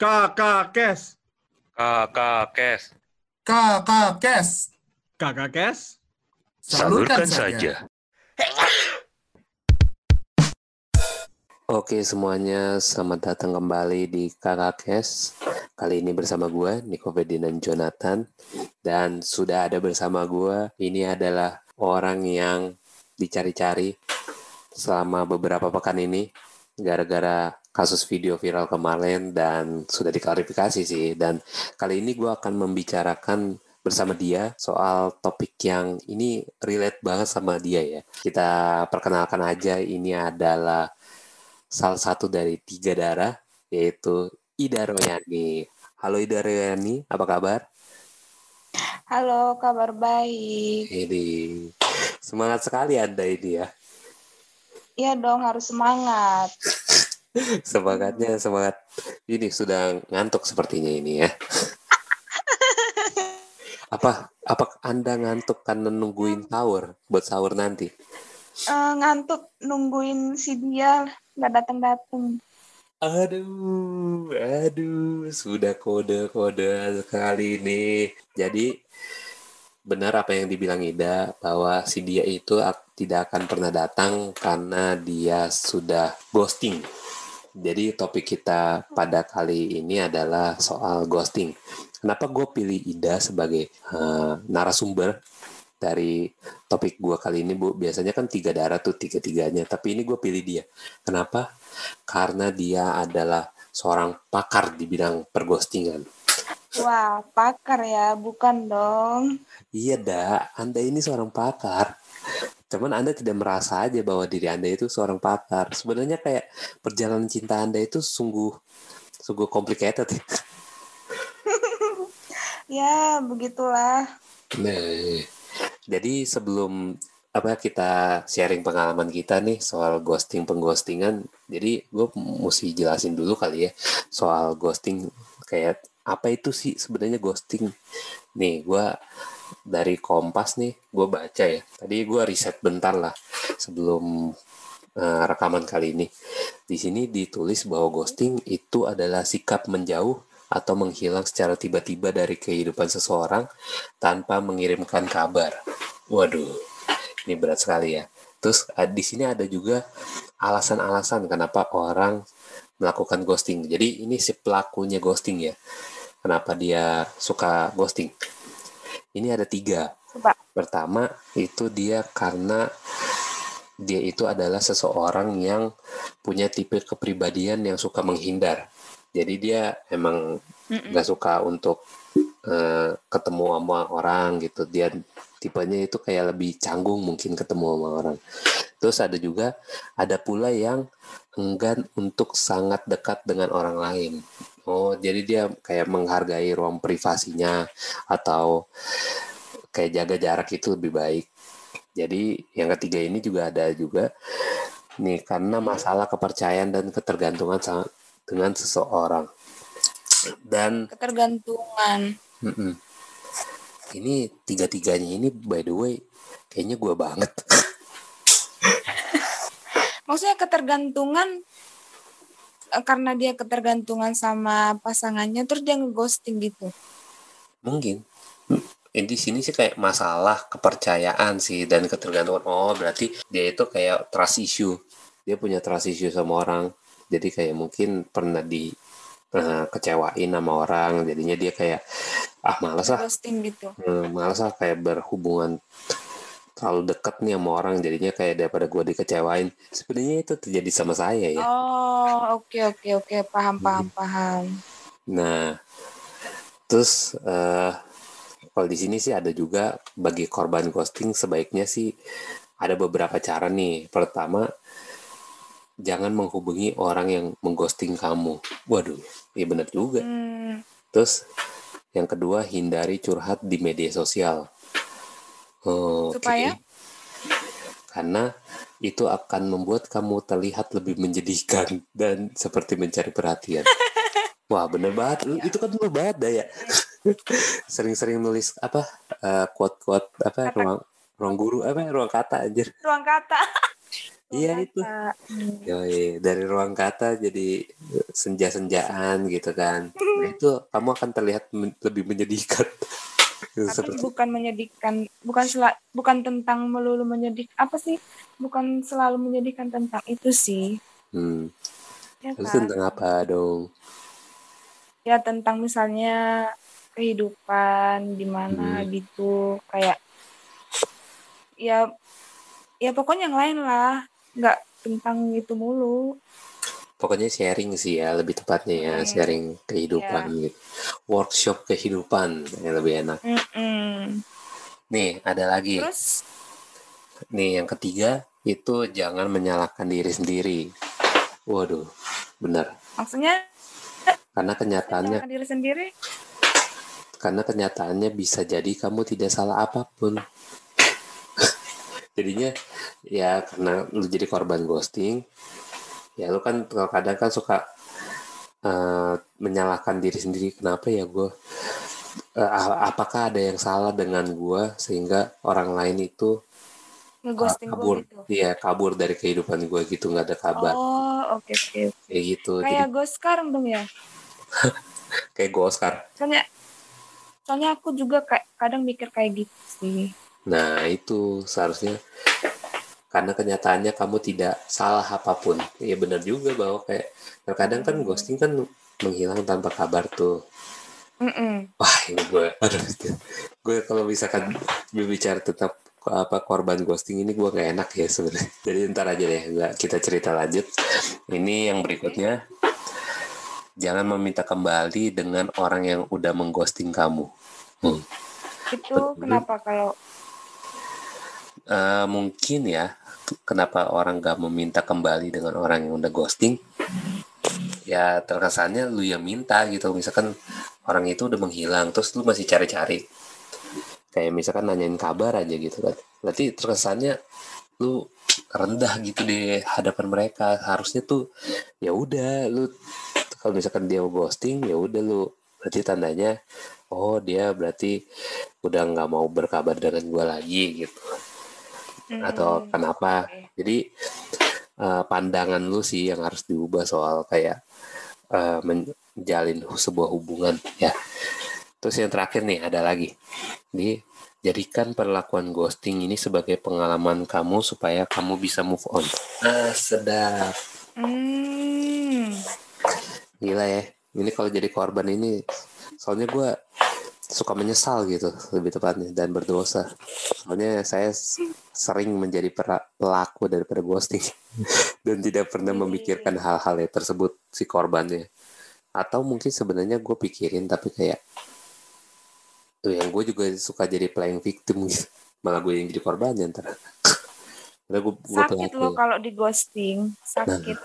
Kakak Kes. Kakak Kes. Kakak Kes. Kakak Kes. Salurkan saja. Oke semuanya, selamat datang kembali di Kakak Kes. Kali ini bersama gue, Niko Ferdinand Jonathan. Dan sudah ada bersama gue, ini adalah orang yang dicari-cari selama beberapa pekan ini. Gara-gara kasus video viral kemarin dan sudah diklarifikasi sih. Dan kali ini gue akan membicarakan bersama dia soal topik yang ini relate banget sama dia ya. Kita perkenalkan aja ini adalah salah satu dari tiga darah yaitu Ida Royani. Halo Ida Royani, apa kabar? Halo, kabar baik. Ini semangat sekali Anda ini ya. Iya dong, harus semangat. Semangatnya semangat ini sudah ngantuk sepertinya ini ya. apa apa Anda ngantuk karena nungguin sahur buat sahur nanti? Eh, ngantuk nungguin si dia nggak datang-datang. Aduh, aduh, sudah kode-kode sekali ini. Jadi benar apa yang dibilang Ida bahwa si dia itu ak- tidak akan pernah datang karena dia sudah ghosting. Jadi topik kita pada kali ini adalah soal ghosting. Kenapa gue pilih Ida sebagai eh, narasumber dari topik gue kali ini bu? Biasanya kan tiga darah tuh tiga tiganya tapi ini gue pilih dia. Kenapa? Karena dia adalah seorang pakar di bidang perghostingan. Wah, pakar ya, bukan dong. iya dah anda ini seorang pakar cuman anda tidak merasa aja bahwa diri anda itu seorang pakar sebenarnya kayak perjalanan cinta anda itu sungguh sungguh complicated Ya, begitulah. Nah, jadi sebelum apa kita sharing pengalaman kita nih soal ghosting pengghostingan, jadi gue mesti jelasin dulu kali ya soal ghosting kayak apa itu sih sebenarnya ghosting. Nih gue dari Kompas nih gue baca ya. Tadi gue riset bentar lah sebelum eh, rekaman kali ini. Di sini ditulis bahwa ghosting itu adalah sikap menjauh atau menghilang secara tiba-tiba dari kehidupan seseorang tanpa mengirimkan kabar. Waduh, ini berat sekali ya. Terus eh, di sini ada juga alasan-alasan kenapa orang melakukan ghosting. Jadi ini si pelakunya ghosting ya. Kenapa dia suka ghosting? Ini ada tiga. Coba. Pertama itu dia karena dia itu adalah seseorang yang punya tipe kepribadian yang suka menghindar. Jadi dia emang nggak suka untuk eh, ketemu sama orang gitu. Dia tipenya itu kayak lebih canggung mungkin ketemu sama orang. Terus ada juga ada pula yang enggan untuk sangat dekat dengan orang lain. Oh, jadi dia kayak menghargai ruang privasinya atau kayak jaga jarak itu lebih baik. Jadi yang ketiga ini juga ada juga nih karena masalah kepercayaan dan ketergantungan sa- dengan seseorang. Dan Ketergantungan. mm-mm. ini tiga-tiganya ini by the way kayaknya gua banget. Maksudnya ketergantungan karena dia ketergantungan sama pasangannya, terus dia ngeghosting gitu. Mungkin eh, di sini sih kayak masalah kepercayaan sih dan ketergantungan. Oh, berarti dia itu kayak trust issue. Dia punya trust issue sama orang. Jadi kayak mungkin pernah di eh, kecewain sama orang. Jadinya dia kayak ah males lah, Ghosting gitu. Hmm, males lah kayak berhubungan terlalu dekat nih sama orang. Jadinya kayak daripada gue dikecewain. Sebenarnya itu terjadi sama saya ya. Oh, oke oke oke, paham paham paham. Nah, terus eh kalau di sini sih ada juga bagi korban ghosting sebaiknya sih ada beberapa cara nih. Pertama, jangan menghubungi orang yang mengghosting kamu. Waduh, iya benar juga. Hmm, Terus yang kedua, hindari curhat di media sosial. Oke. Supaya? Karena itu akan membuat kamu terlihat lebih menjadikan dan seperti mencari perhatian. Wah bener banget, Lu- itu kan lu banget dah ya. Sering-sering nulis apa eh, quote-quote apa Kata- ruang ruang guru apa ruang kata anjir. ruang kata. Iya itu. Hmm. Yoi, dari ruang kata jadi senja-senjaan gitu kan. Nah, itu kamu akan terlihat men- lebih menyedihkan. Tapi Seperti bukan menyedihkan bukan sela, bukan tentang melulu menyedih apa sih? Bukan selalu menyedihkan tentang itu sih. Hmm, ya kan? tentang apa dong? ya tentang misalnya kehidupan di mana Hmm. gitu. Kayak ya ya pokoknya yang lain lah. Nggak tentang itu mulu Pokoknya sharing sih ya, lebih tepatnya ya, Hmm. sharing kehidupan gitu. Workshop kehidupan yang lebih enak. Mm-mm. Nih, ada lagi. terus Nih, yang ketiga itu jangan menyalahkan diri sendiri. Waduh, benar. maksudnya Karena kenyataannya, diri sendiri karena kenyataannya bisa jadi kamu tidak salah apa pun. Jadinya ya karena lu jadi korban ghosting, ya lu kan kadang kan suka eh, menyalahkan diri sendiri. Kenapa ya gue? apakah ada yang salah dengan gue sehingga orang lain itu ngeghosting kabur? gitu Iya kabur dari kehidupan gue gitu nggak ada kabar. oh oke oke Kayak gitu. kayak Jadi gue sekarang dong ya kayak gue Oscar. soalnya soalnya aku juga kayak kadang mikir kayak gitu sih Nah, itu seharusnya karena kenyataannya kamu tidak salah apa pun. Iya benar juga bahwa kayak terkadang kan ghosting kan menghilang tanpa kabar tuh. Mm-mm. Wah, ini gue aduh gue kalau misalkan berbicara tentang apa korban ghosting ini gue gak enak ya sebenarnya. Jadi ntar aja deh, nggak kita cerita lanjut. Ini yang berikutnya. Jangan meminta kembali dengan orang yang udah mengghosting kamu. Hmm. itu kenapa kalau Eh, mungkin ya kenapa orang gak meminta kembali dengan orang yang udah ghosting? Ya terkesannya lu yang minta gitu. Misalkan orang itu udah menghilang terus lu masih cari-cari. Kayak misalkan nanyain kabar aja gitu kan. Berarti terkesannya lu rendah gitu di hadapan mereka. Harusnya tuh ya udah lu kalau misalkan dia ghosting ya udah lu. Berarti tandanya oh dia berarti udah nggak mau berkabar dengan gua lagi gitu atau Mm, kenapa? oke. jadi eh, pandangan lu sih yang harus diubah soal kayak eh, menjalin sebuah hubungan ya. Terus yang terakhir nih ada lagi. Di jadikan perlakuan ghosting ini sebagai pengalaman kamu supaya kamu bisa move on. Ah sedap. Hmm. gila ya. Ini kalau jadi korban ini soalnya gue suka menyesal gitu lebih tepatnya dan berdosa. Soalnya saya sering menjadi pelaku daripada ghosting. Dan tidak pernah memikirkan hal-hal yang tersebut si korbannya. Atau mungkin sebenarnya gue pikirin tapi kayak tuh yang gue juga suka jadi playing victim gitu. Malah gue yang jadi korbannya ntar. Karena gue, gue sakit pelaku. loh kalau di ghosting sakit.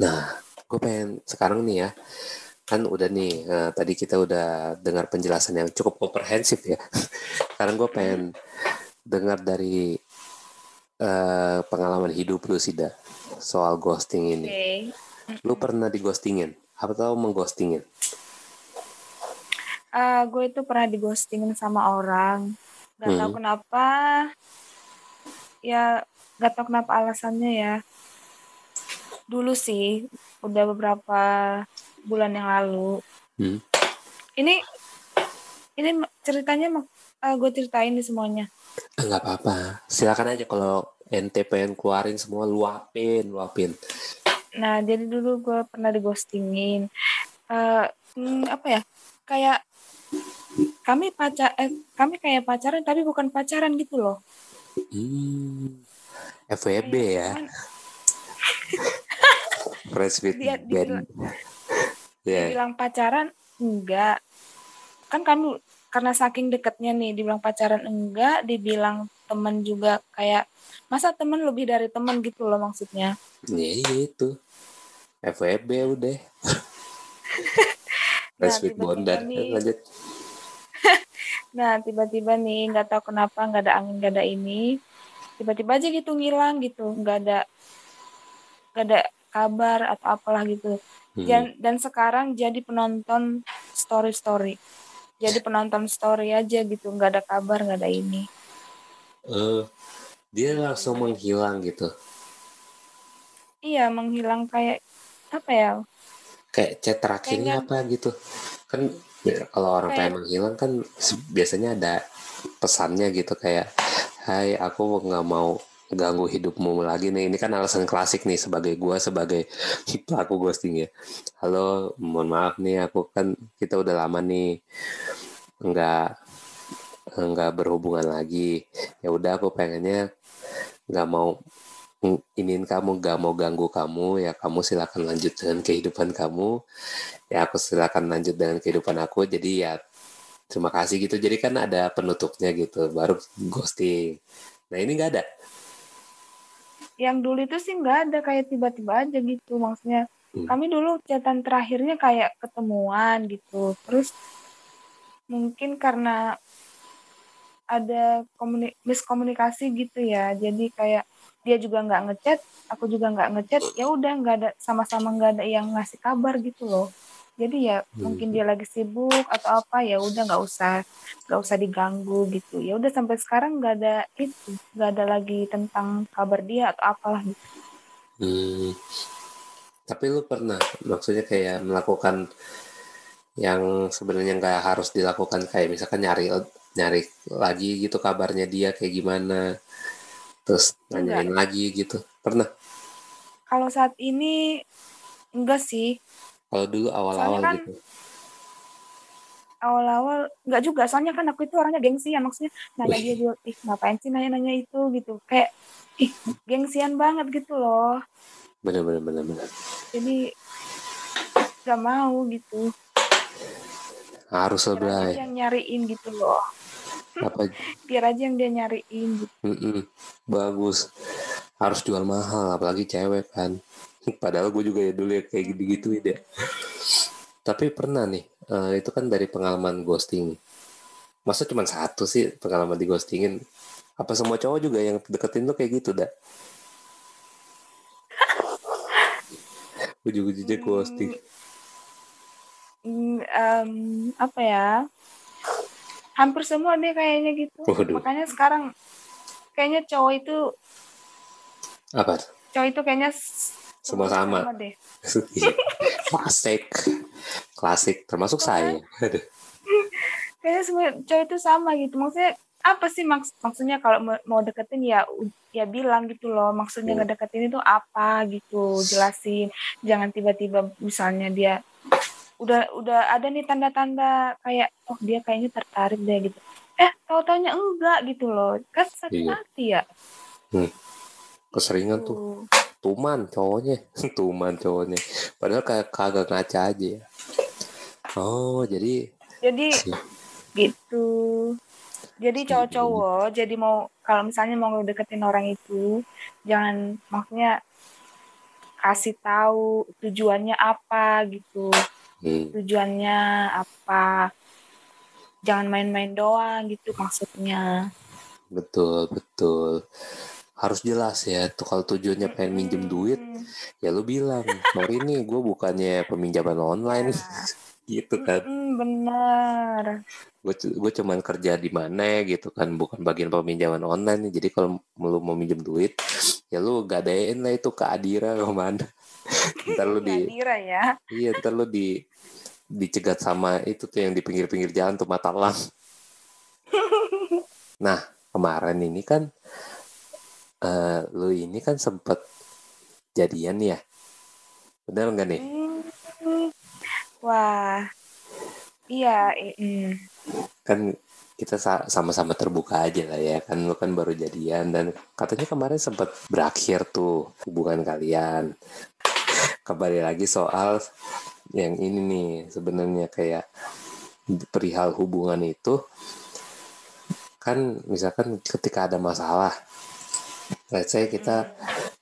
Nah, gue pengen sekarang nih ya, kan udah nih, eh, tadi kita udah dengar penjelasan yang cukup komprehensif ya. Sekarang gue pengen dengar dari eh, pengalaman hidup lu Sida soal ghosting ini. Lu pernah di ghostingin? Apa tau mengghostingin? Ah, gue itu pernah di ghostingin sama orang gak Hmm. kenapa ya gak tahu kenapa alasannya ya dulu sih udah beberapa bulan yang lalu Hmm. ini ini ceritanya mak- ah, gue ceritain di semuanya Ah, nggak apa-apa. Silakan aja kalau ente pengen keluarin semua luapin, luapin. Nah, jadi dulu gue pernah digostingin. Eh, hmm, apa ya? Kayak kami pacar, eh, kami kayak pacaran tapi bukan pacaran gitu loh. Hmm. FWB ya, Friends with Dia- Ya. Dibilang pacaran enggak. Kan kami karena saking deketnya nih, dibilang pacaran enggak, dibilang temen juga kayak masa temen lebih dari temen gitu loh maksudnya. Ya iya itu. FWB udah. Nah, tiba-tiba Bondan. Lanjut. Nah, tiba-tiba nih nggak tahu kenapa nggak ada angin nggak ada ini, tiba-tiba aja gitu ngilang gitu, nggak ada nggak ada kabar atau apalah gitu. Hmm. Dan, dan sekarang jadi penonton story story, jadi penonton story aja gitu, nggak ada kabar nggak ada ini. Eh, dia langsung menghilang gitu. Iya menghilang kayak apa ya? kayak chat terakhirnya apa gitu kan ya, kalau orang Kayak- pengen menghilang kan biasanya ada pesannya gitu kayak Hai aku nggak mau ganggu hidupmu lagi nih. Ini kan alasan klasik nih sebagai gua sebagai pelaku ghosting ya. Halo mohon maaf nih aku kan kita udah lama nih nggak nggak berhubungan lagi. Ya udah aku pengennya nggak mau ng- iniin kamu nggak mau ganggu kamu. Ya kamu silakan lanjut dengan kehidupan kamu. Ya aku silakan lanjut dengan kehidupan aku. Jadi ya terima kasih gitu. Jadi kan ada penutupnya gitu baru ghosting. Nah ini nggak ada yang dulu itu sih nggak ada kayak tiba-tiba aja gitu. Maksudnya Hmm. kami dulu catatan terakhirnya kayak ketemuan gitu. Terus mungkin karena ada komuni- miskomunikasi gitu ya. Jadi kayak dia juga nggak ngechat aku juga nggak ngechat ya udah nggak ada sama-sama nggak ada yang ngasih kabar gitu loh jadi ya mungkin dia lagi sibuk atau apa ya udah nggak usah nggak usah diganggu gitu. Ya udah sampai sekarang nggak ada itu nggak ada lagi tentang kabar dia atau apalah gitu. Hmm. Tapi lu pernah maksudnya kayak melakukan yang sebenarnya nggak harus dilakukan kayak misalkan nyari nyari lagi gitu kabarnya dia kayak gimana terus nanyain lagi gitu. Pernah? Kalau saat ini enggak sih kalau dulu awal-awal kan- gitu. awal-awal enggak juga soalnya kan aku itu orangnya gengsi ya maksudnya nanya dia juga ih ngapain sih nanya-nanya itu? Gitu. Kayak ih gengsian banget gitu loh. Bener bener bener bener. Jadi nggak mau gitu. Harus lebay yang nyariin gitu loh. Apa? Biar aja yang dia nyariin gitu. Mm-mm. bagus. Harus jual mahal apalagi cewek kan padahal gue juga ya dulu ya kayak gitu gitu ya. Tapi pernah nih eh, itu kan dari pengalaman ghosting. Masa cuma satu sih pengalaman di ghostingin? Apa semua cowok juga yang deketin tuh kayak gitu dah ujung-ujungnya ghosting. Hmm, em, apa ya? Hampir semua deh kayaknya gitu. Waduh. makanya sekarang kayaknya cowok itu apa? cowok itu kayaknya Semua sama. deh. Iya. klasik. Klasik termasuk saya. Aduh. kayaknya semua cowok itu sama gitu. Maksudnya apa sih maks maksudnya kalau mau, deketin ya ya bilang gitu loh. Maksudnya Hmm. ngedeketin itu apa gitu. Jelasin. Jangan tiba-tiba misalnya dia udah udah ada nih tanda-tanda kayak oh dia kayaknya tertarik deh gitu. Eh tahu taunya enggak gitu loh. Kan sakit Iya. hati ya. Keseringan tuh. Tuh. Tuman cowoknya. Tuman cowoknya. Padahal kayak kagak ngaca aja ya. Oh jadi jadi Siap. gitu. Jadi cowok-cowok jadi mau kalau misalnya mau deketin orang itu jangan maksudnya kasih tahu tujuannya apa gitu. Hmm, tujuannya apa? Jangan main-main doang gitu maksudnya. Betul betul harus jelas ya tuh kalau tujuannya pengen minjem duit ya lu bilang sorry nih gue bukannya peminjaman online. Nah. gitu kan. Bener gue gue cuman kerja di mana gitu kan bukan bagian peminjaman online. Jadi kalau lu mau minjem duit ya lu gadein lah itu ke Adira ke mana ntar lu di Nadira ya. Iya ntar lu di dicegat sama itu tuh yang di pinggir-pinggir jalan tuh mata lang nah kemarin ini kan eh lu ini kan sempet jadian ya? Bener nggak nih? Mm, wah. Iya mm. kan kita sa- sama-sama terbuka aja lah ya. Kan lu kan baru jadian dan katanya kemarin sempat berakhir tuh hubungan kalian. Kembali lagi soal yang ini nih sebenarnya kayak perihal hubungan itu kan misalkan ketika ada masalah let's say kita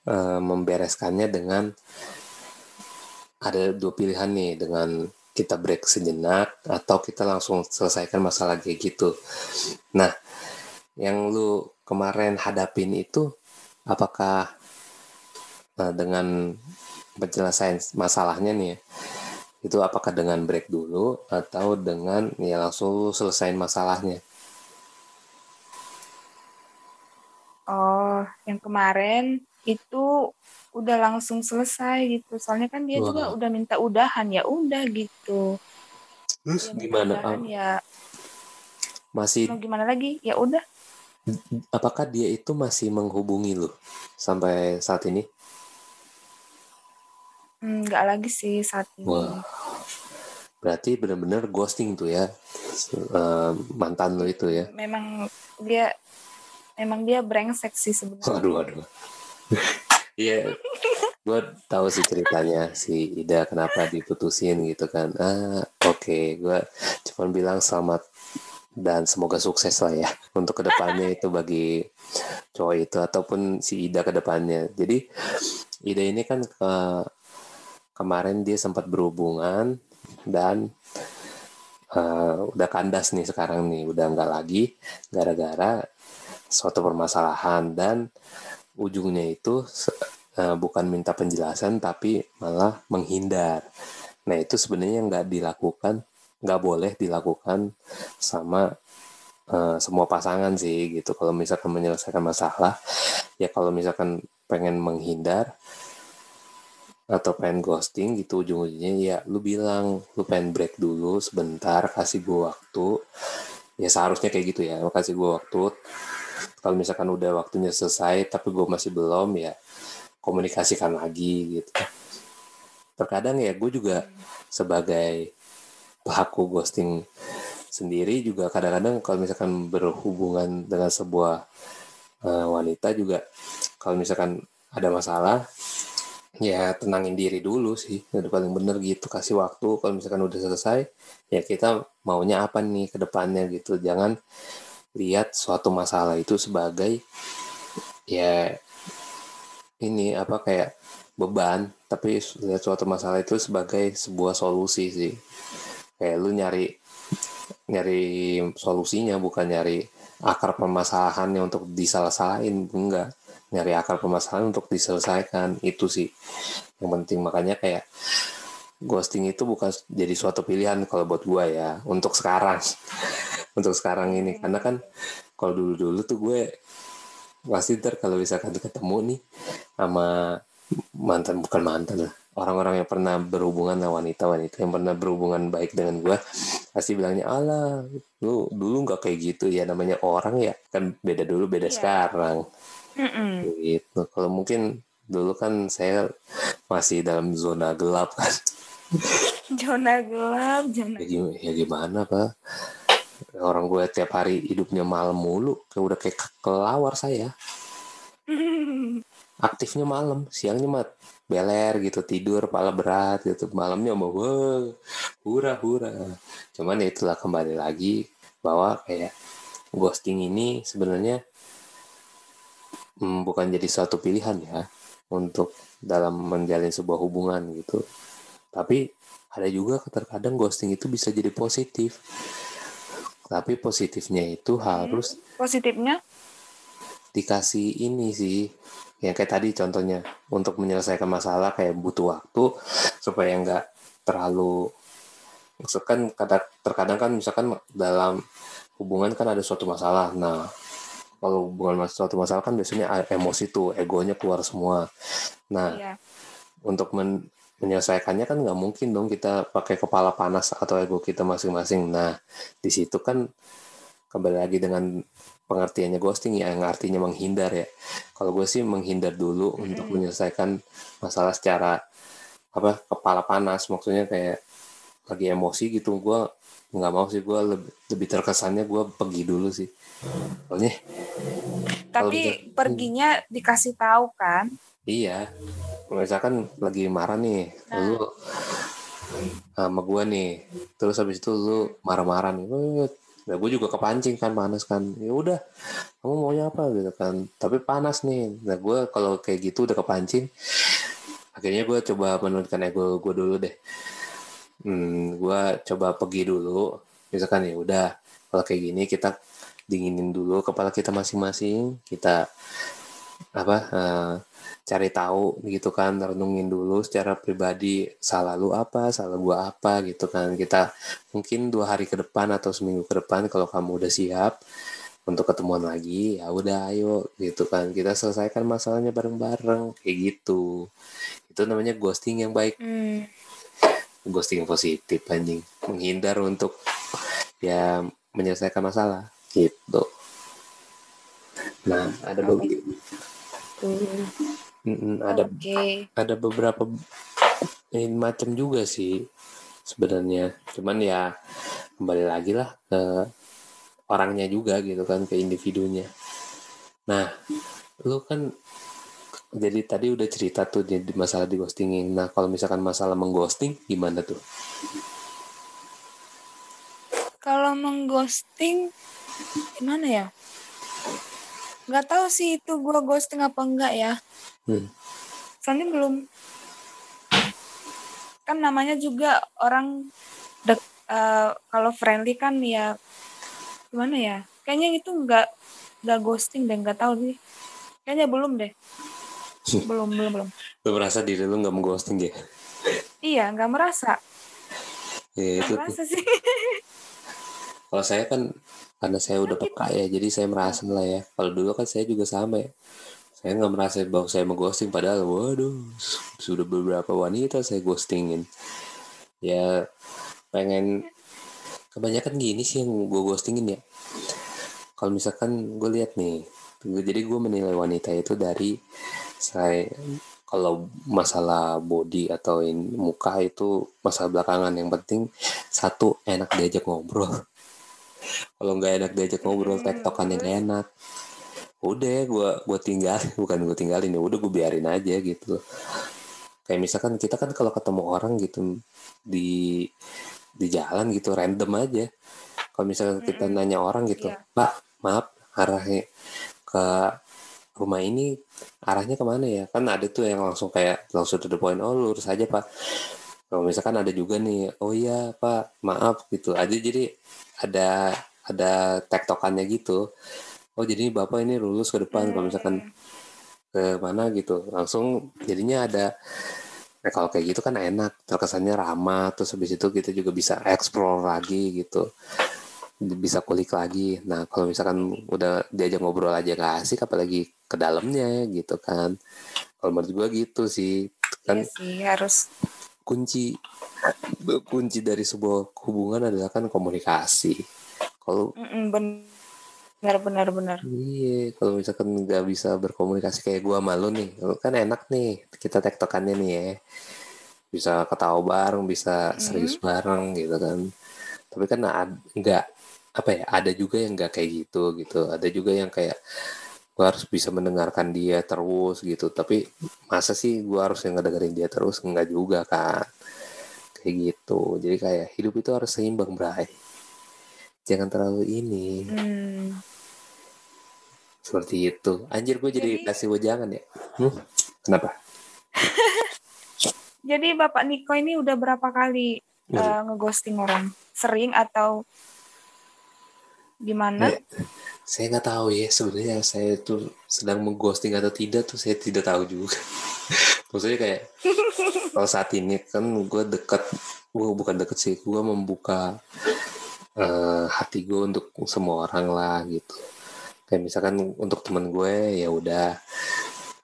eh, membereskannya dengan ada dua pilihan nih dengan kita break sejenak atau kita langsung selesaikan masalah kayak gitu. Nah, yang lu kemarin hadapin itu apakah nah, dengan penyelesaian masalahnya nih ya, itu apakah dengan break dulu atau dengan ya langsung selesaiin masalahnya? Oh, yang kemarin itu udah langsung selesai gitu soalnya kan dia juga Wah. udah minta udahan ya udah gitu Terus Dia gimana? udahan, ya Masih mau gimana lagi ya udah apakah dia itu masih menghubungi lu sampai saat ini? Hmm, nggak lagi sih saat ini Wah. Berarti benar-benar ghosting tuh ya eh, mantan lu itu ya. memang dia memang dia brengsek sih sebenarnya Aduh, aduh. Iya, gue tahu sih ceritanya si Ida kenapa diputusin gitu kan. Ah, oke, gue cuma bilang selamat dan semoga sukses lah ya untuk ke depannya itu bagi cowok itu ataupun si Ida ke depannya. Jadi Ida ini kan ke kemarin dia sempat berhubungan dan eh, udah kandas nih sekarang nih, udah nggak lagi gara-gara suatu permasalahan dan ujungnya itu eh, bukan minta penjelasan tapi malah menghindar. Nah itu sebenarnya nggak dilakukan, nggak boleh dilakukan sama eh, semua pasangan sih gitu. Kalau misalkan menyelesaikan masalah, ya kalau misalkan pengen menghindar atau pengen ghosting gitu ujung-ujungnya ya lu bilang lu pengen break dulu sebentar kasih gue waktu ya seharusnya kayak gitu ya kasih gue waktu kalau misalkan udah waktunya selesai tapi gue masih belum ya komunikasikan lagi gitu. Terkadang ya gue juga sebagai pelaku ghosting sendiri juga kadang-kadang kalau misalkan berhubungan dengan sebuah eh, wanita juga kalau misalkan ada masalah ya tenangin diri dulu sih udah paling bener gitu kasih waktu kalau misalkan udah selesai ya kita maunya apa nih ke depannya gitu. Jangan lihat suatu masalah itu sebagai ya ini apa kayak beban. Tapi lihat suatu masalah itu sebagai sebuah solusi sih. Kayak lu nyari nyari solusinya bukan nyari akar permasalahannya untuk disalah-salahin enggak. Nyari akar permasalahan untuk diselesaikan itu sih yang penting. Makanya kayak ghosting itu bukan jadi suatu pilihan kalau buat gua ya untuk sekarang. Untuk sekarang ini karena kan kalau dulu dulu tuh gue pasti ntar kalau misalkan ketemu nih sama mantan bukan mantan lah orang-orang yang pernah berhubungan sama wanita-wanita yang pernah berhubungan baik dengan gue pasti bilangnya alah lu dulu nggak kayak gitu ya namanya orang ya kan beda dulu beda Iya. sekarang. Gitu. Kalau mungkin dulu kan saya masih dalam zona gelap kan zona gelap zona ya, ya gimana pak? Orang gue tiap hari hidupnya malam mulu kayak udah kayak ke- kelawar saya. Aktifnya malam siangnya mah beler gitu tidur pala berat gitu. Malamnya mau wah hura hura cuman ya itulah kembali lagi bahwa kayak ghosting ini sebenarnya hmm, bukan jadi suatu pilihan ya untuk dalam menjalin sebuah hubungan gitu tapi ada juga terkadang ghosting itu bisa jadi positif. Tapi positifnya itu harus positifnya? dikasih ini sih. Yang kayak tadi contohnya untuk menyelesaikan masalah kayak butuh waktu supaya nggak terlalu misalkan kadang terkadang kan misalkan dalam hubungan kan ada suatu masalah. Nah kalau hubungan suatu masalah kan biasanya emosi tuh egonya keluar semua. Nah iya. untuk men- menyelesaikannya kan nggak mungkin dong kita pakai kepala panas atau ego kita masing-masing. Nah, di situ kan kembali lagi dengan pengertiannya ghosting ya, yang artinya menghindar ya. Kalau gue sih menghindar dulu untuk menyelesaikan masalah secara apa kepala panas, maksudnya kayak lagi emosi gitu. Gue nggak mau sih gue lebih, lebih terkesannya gue pergi dulu sih. Soalnya tapi bisa- perginya dikasih tahu kan Iya. Misalkan lagi marah nih, Nah. lu sama gua nih. Terus habis itu lu marah-marah nih. Nah, gue juga kepancing kan panas kan. Ya udah, kamu maunya apa gitu kan. Tapi panas nih. Nah, gue kalau kayak gitu udah kepancing. Akhirnya gue coba menurunkan ego gue dulu deh. Hmm, gue coba pergi dulu. Misalkan ya udah, kalau kayak gini kita dinginin dulu kepala kita masing-masing. Kita apa eh, cari tahu gitu kan renungin dulu secara pribadi salah lu apa salah gua apa gitu kan. Kita mungkin dua hari ke depan atau seminggu ke depan kalau kamu udah siap untuk ketemuan lagi ya udah ayo gitu kan. Kita selesaikan masalahnya bareng-bareng kayak gitu. Itu namanya ghosting yang baik. Hmm. ghosting positif anjing. Menghindar untuk ya menyelesaikan masalah gitu. Nah ada beberapa Ada Oke. ada beberapa eh, macam juga sih sebenarnya cuman ya kembali lagi lah ke orangnya juga gitu kan ke individunya nah lu kan jadi tadi udah cerita tuh di, di masalah di ghostingin nah kalau misalkan masalah mengghosting gimana tuh Kalau mengghosting gimana ya? Nggak tahu sih itu gua ghosting apa enggak ya. Hmm. Soalnya belum kan namanya juga orang dek eh, kalau friendly kan ya gimana ya? Kayaknya itu enggak enggak ghosting deh, enggak tahu sih. Kayaknya belum deh. belum, belum, belum. lu merasa diri lu nggak mengghosting ya Iya, enggak merasa. ya itu Nggak merasa sih. kalau saya kan karena saya udah peka ya jadi saya merasa lah ya. Kalau dulu kan saya juga sama ya. Saya nggak merasa bahwa saya mengghosting padahal waduh sudah beberapa wanita saya ghostingin. Ya pengen kebanyakan gini sih yang gue ghostingin ya. Kalau misalkan gue lihat nih jadi gue menilai wanita itu dari saya kalau masalah body atau in- muka itu masalah belakangan. Yang penting satu enak diajak ngobrol kalau nggak enak diajak ngobrol tektokannya nggak enak. Udah gue gue tinggal bukan gue tinggalin ya udah gue biarin aja gitu. Kayak misalkan kita kan kalau ketemu orang gitu di di jalan gitu random aja. Kalau misalkan kita Mm-mm. nanya orang gitu Iya. pak maaf arahnya ke rumah ini arahnya ke mana ya? Kan ada tuh yang langsung kayak langsung to the point oh lurus aja pak kalau misalkan ada juga nih oh iya pak maaf gitu. Aja jadi ada ada tektokannya gitu. Oh jadi bapak ini lulus ke depan kalau misalkan Hmm. ke mana gitu. Langsung jadinya ada nah, kalau kayak gitu kan enak terkesannya ramah terus habis itu kita juga bisa explore lagi gitu. Bisa kulik lagi. Nah kalau misalkan udah diajak ngobrol aja gak asik apalagi ke dalamnya gitu kan. Kalau menurut gua gitu sih kan Iya sih harus kunci kunci dari sebuah hubungan adalah kan komunikasi kalau benar benar benar. Iya, kalau misalkan nggak bisa berkomunikasi kayak gua sama lu nih, kan enak nih kita tektokannya nih ya. Bisa ketawa bareng, bisa serius bareng gitu kan. Tapi kan nggak apa ya, ada juga yang nggak kayak gitu gitu. Ada juga yang kayak gua harus bisa mendengarkan dia terus gitu. Tapi masa sih gua harus yang ngedengerin dia terus? Enggak juga kan. Kayak gitu. Jadi kayak hidup itu harus seimbang, Bray. Jangan terlalu ini Hmm. seperti itu anjir gue jadi, Jadi- kasih wejangan ya Hmm? kenapa Jadi Bapak Niko ini udah berapa kali eh, ngeghosting orang? Sering atau gimana? Ya, saya nggak tahu ya sebenarnya saya tuh sedang mengghosting atau tidak tuh saya tidak tahu juga. Maksudnya kayak kalau saat ini kan gue dekat gue bukan deket sih gue membuka eh, hati gue untuk semua orang lah gitu. Kayak misalkan untuk temen gue ya udah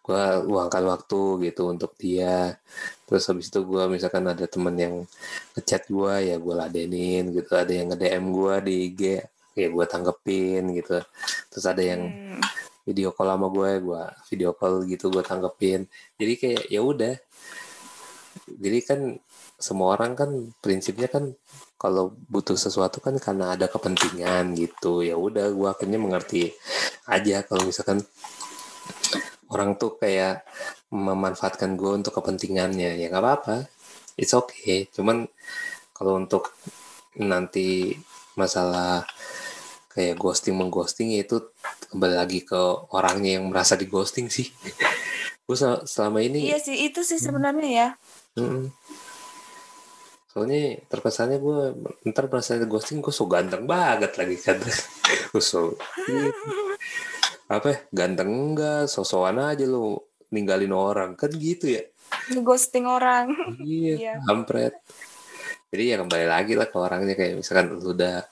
gue luangkan waktu gitu untuk dia. Terus habis itu gue misalkan ada temen yang ngechat gue ya gue ladenin gitu. Ada yang nge DM gue di IG ya gue tanggepin gitu. Terus ada yang Hmm. video call sama gue gue video call gitu gue tanggepin. Jadi kayak ya udah. Jadi kan semua orang kan prinsipnya kan kalau butuh sesuatu kan karena ada kepentingan gitu. Ya udah gue akhirnya mengerti aja kalau misalkan orang tuh kayak memanfaatkan gue untuk kepentingannya. Ya nggak apa-apa. It's okay. Cuman kalau untuk nanti masalah kayak ghosting mengghosting ya itu kembali lagi ke orangnya yang merasa di ghosting sih gue selama ini Iya sih itu sih sebenarnya ya. Mm-mm. Soalnya terkesannya gue ntar merasa di ghosting gue so ganteng banget lagi kan. gue so apa ya, ganteng enggak, sosokan aja lu ninggalin orang kan gitu ya. Ngeghosting orang. Iya, Iya. kampret. Jadi ya kembali lagi lah ke orangnya kayak misalkan lu udah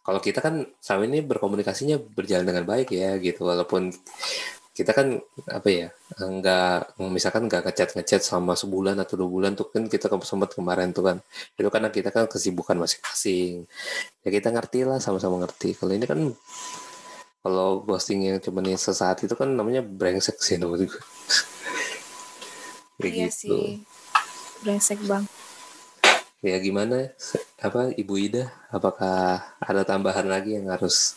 kalau kita kan sama ini berkomunikasinya berjalan dengan baik ya gitu. Walaupun kita kan apa ya nggak misalkan nggak ngechat ngechat selama sebulan atau dua bulan tuh kan kita sempat kemarin tuh kan. Itu karena kita kan kesibukan masing-masing. Ya kita ngerti lah sama-sama ngerti. Kalau ini kan kalau ghosting yang cuma sesaat itu kan namanya brengsek sih menurut gue iya gitu. sih. Brengsek bang ya gimana? Apa Ibu Ida apakah ada tambahan lagi yang harus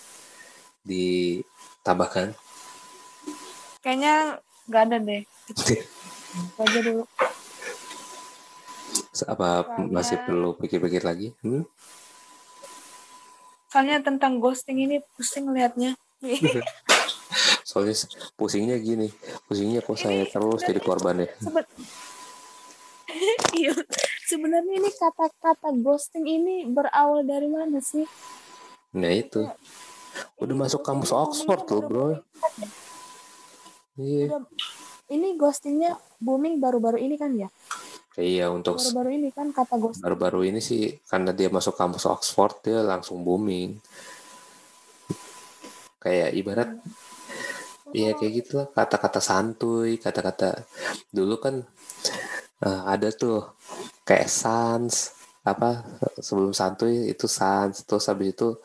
ditambahkan? Kayaknya nggak ada deh. Aja dulu. Apa Soalnya- masih perlu pikir-pikir lagi? Hmm? soalnya tentang ghosting ini pusing liatnya. Soalnya pusingnya gini. Pusingnya kok saya terus jadi korbannya Seben- iya sebenarnya ini kata-kata ghosting ini berawal dari mana sih? Nah itu. Udah masuk kampus Oxford loh bro. Iya. Ini ghostingnya booming baru-baru ini kan ya? Iya untuk baru-baru ini kan kata ghosting baru-baru ini sih karena dia masuk kampus Oxford dia langsung booming. Kayak ibarat Iya kayak gitulah kata-kata santuy, kata-kata dulu kan eh, ada tuh kayak sans apa sebelum santuy itu sans terus habis itu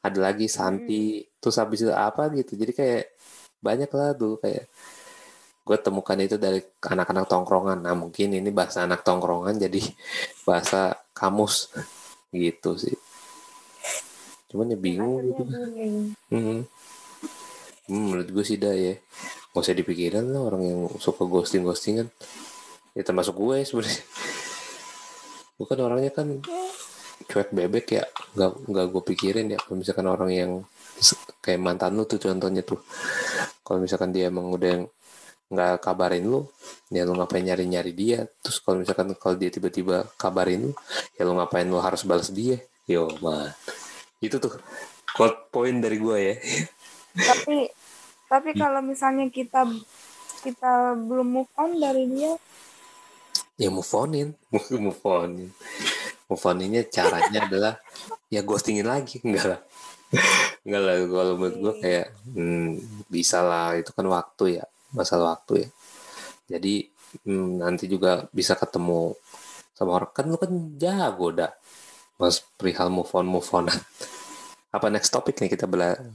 ada lagi santi terus habis itu apa gitu. Jadi kayak banyak lah dulu kayak gue temukan itu dari anak-anak tongkrongan. Nah mungkin ini bahasa anak tongkrongan jadi bahasa kamus gitu sih. Cuman ya bingung gitu. Hmm. Hmm, menurut gue sih dah ya. Gak usah dipikirin lah orang yang suka ghosting-ghostingan Ya termasuk gue sebenarnya. Bukan orangnya kan cuek bebek ya. Gak, nggak gue pikirin ya. Kalau misalkan orang yang kayak mantan lu tuh contohnya tuh. Kalau misalkan dia emang udah nggak kabarin lu ya lu ngapain nyari-nyari dia? Terus kalau misalkan kalau dia tiba-tiba kabarin lu ya lu ngapain lu harus balas dia? Yo man. Itu tuh quote point dari gue ya. Tapi tapi kalau misalnya kita kita belum move on dari dia ya move onin. Move onin. Move oninnya caranya adalah ya ghostingin lagi. Enggak lah. Enggak lah kalau menurut gue kayak hmm, bisa lah. Itu kan waktu ya. Masalah waktu ya. Jadi hmm, nanti juga bisa ketemu sama orang. Kan lu kan jago dah mas perihal move on move on apa next topic nih kita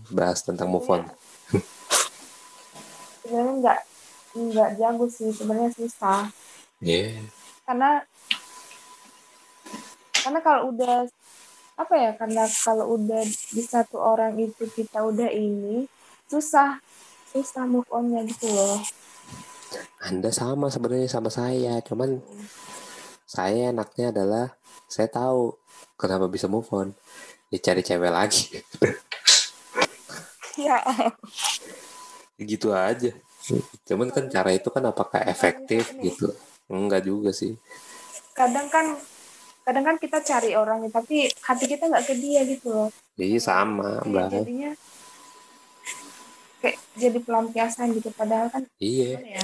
bahas tentang move on? Sebenarnya nggak nggak jago sih. Sebenarnya susah yeah karena karena kalau udah apa ya karena kalau udah di satu orang itu kita udah ini susah susah move onnya gitu loh Anda sama sebenarnya sama saya, cuman saya enaknya adalah saya tahu kenapa bisa move on. Ya cari cewek lagi. ya gitu aja. Cuman kan cara itu kan apakah efektif gitu? Enggak juga sih. kadang kan kadang kan kita cari orang tapi hati kita nggak ke dia gitu loh Iya sama, Bang. jadinya kayak jadi pelampiasan gitu padahal kan Iya, ya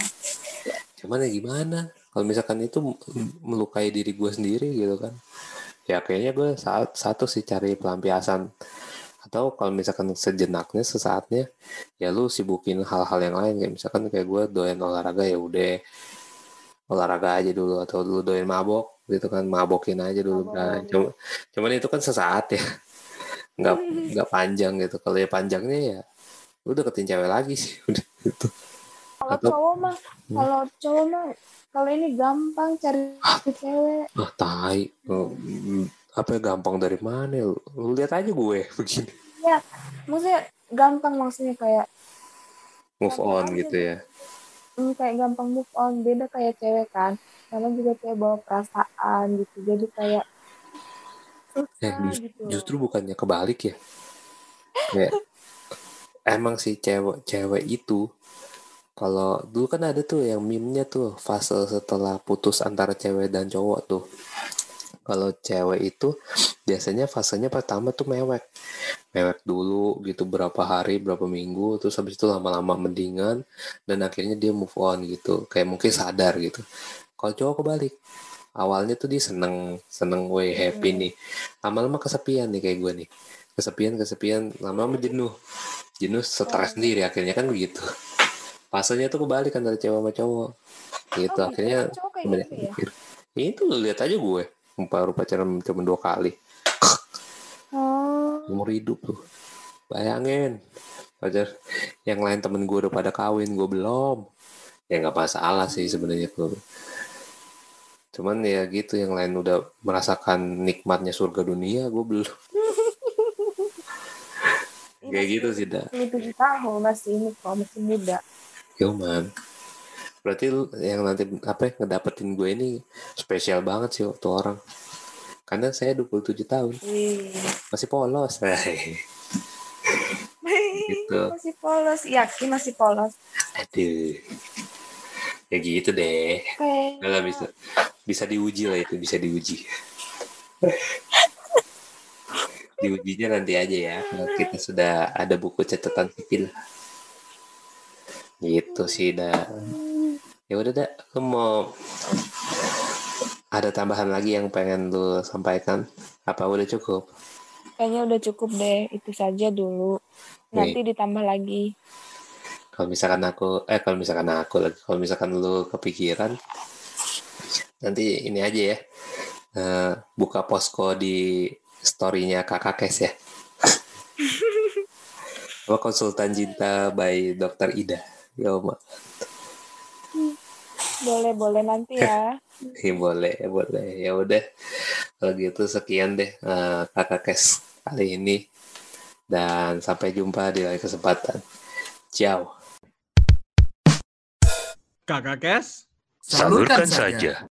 cuman ya gimana? Kalau misalkan itu melukai diri gue sendiri gitu kan. Ya kayaknya gue saat satu sih cari pelampiasan atau kalau misalkan sejenaknya sesaatnya ya lu sibukin hal-hal yang lain kayak misalkan kayak gue doyan olahraga ya udah olahraga aja dulu atau lu doyan mabok gitu kan mabokin aja dulu Mabok. kan. Cuma cuman itu kan sesaat ya. Nggak nggak panjang gitu. Kalau ya panjangnya ya lu deketin cewek lagi sih udah gitu. Kalau cowok mah Hmm. kalau cowok mah kalau ini gampang cari cewek. Ah tai. Oh, mm, apa ya gampang dari mana lu, lu lihat aja gue begini. Maksudnya gampang maksudnya kayak move on gitu ya hmm, kayak gampang move on. Beda kayak cewek kan. Karena juga kayak bawa perasaan gitu. Jadi kayak susah Eh, jus- gitu. justru bukannya kebalik ya? Kayak emang sih cewek cewek itu kalau dulu kan ada tuh yang meme-nya tuh fase setelah putus antara cewek dan cowok tuh kalau cewek itu biasanya fasenya pertama tuh mewek. Mewek dulu gitu berapa hari berapa minggu terus habis itu lama-lama mendingan dan akhirnya dia move on gitu. Kayak mungkin sadar gitu. Kalau cowok kebalik awalnya tuh dia seneng seneng way happy nih. Lama-lama kesepian nih kayak gue nih. Kesepian kesepian lama-lama jenuh. Jenuh stres sendiri akhirnya kan begitu. Fasenya tuh kebalik kan dari cewek sama cowok. Gitu Oh, akhirnya cowok kayak gitu ya? Ya itu lihat aja gue baru pacaran cuma dua kali. Oh, umur hidup tuh. Bayangin pacar yang lain temen gue udah pada kawin gue belum. Ya nggak masalah sih sebenarnya gue cuman ya gitu yang lain udah merasakan nikmatnya surga dunia gue belum. Kayak gitu sih dah 27 tahun masih ini kok masih muda. yo man berarti yang nanti apa ya, ngedapetin gue ini spesial banget sih waktu orang. Karena saya 27 tahun. Wih. masih polos. Gitu. masih polos, yakin masih polos. aduh. Ya gitu deh. Kayak bisa. Bisa diuji lah itu bisa diuji. Diujinya nanti aja ya. Kalau kita sudah ada buku catatan sipil. Gitu sih dah ya udah dah lu mau ada tambahan lagi yang pengen lu sampaikan? Apa udah cukup? Kayaknya udah cukup deh, itu saja dulu. Nanti ditambah lagi. kalau misalkan aku eh kalau misalkan aku lagi kalau misalkan lu kepikiran nanti ini aja ya. Eh, buka posko di storynya kakak Kes ya. Apa konsultan cinta by dokter Ida. Ya Oma Boleh, boleh nanti ya. Ya, boleh boleh ya udah kalau gitu sekian deh eh, kakak Kes kali ini dan sampai jumpa di lain kesempatan ciao Kakak Kes? Salurkan saja.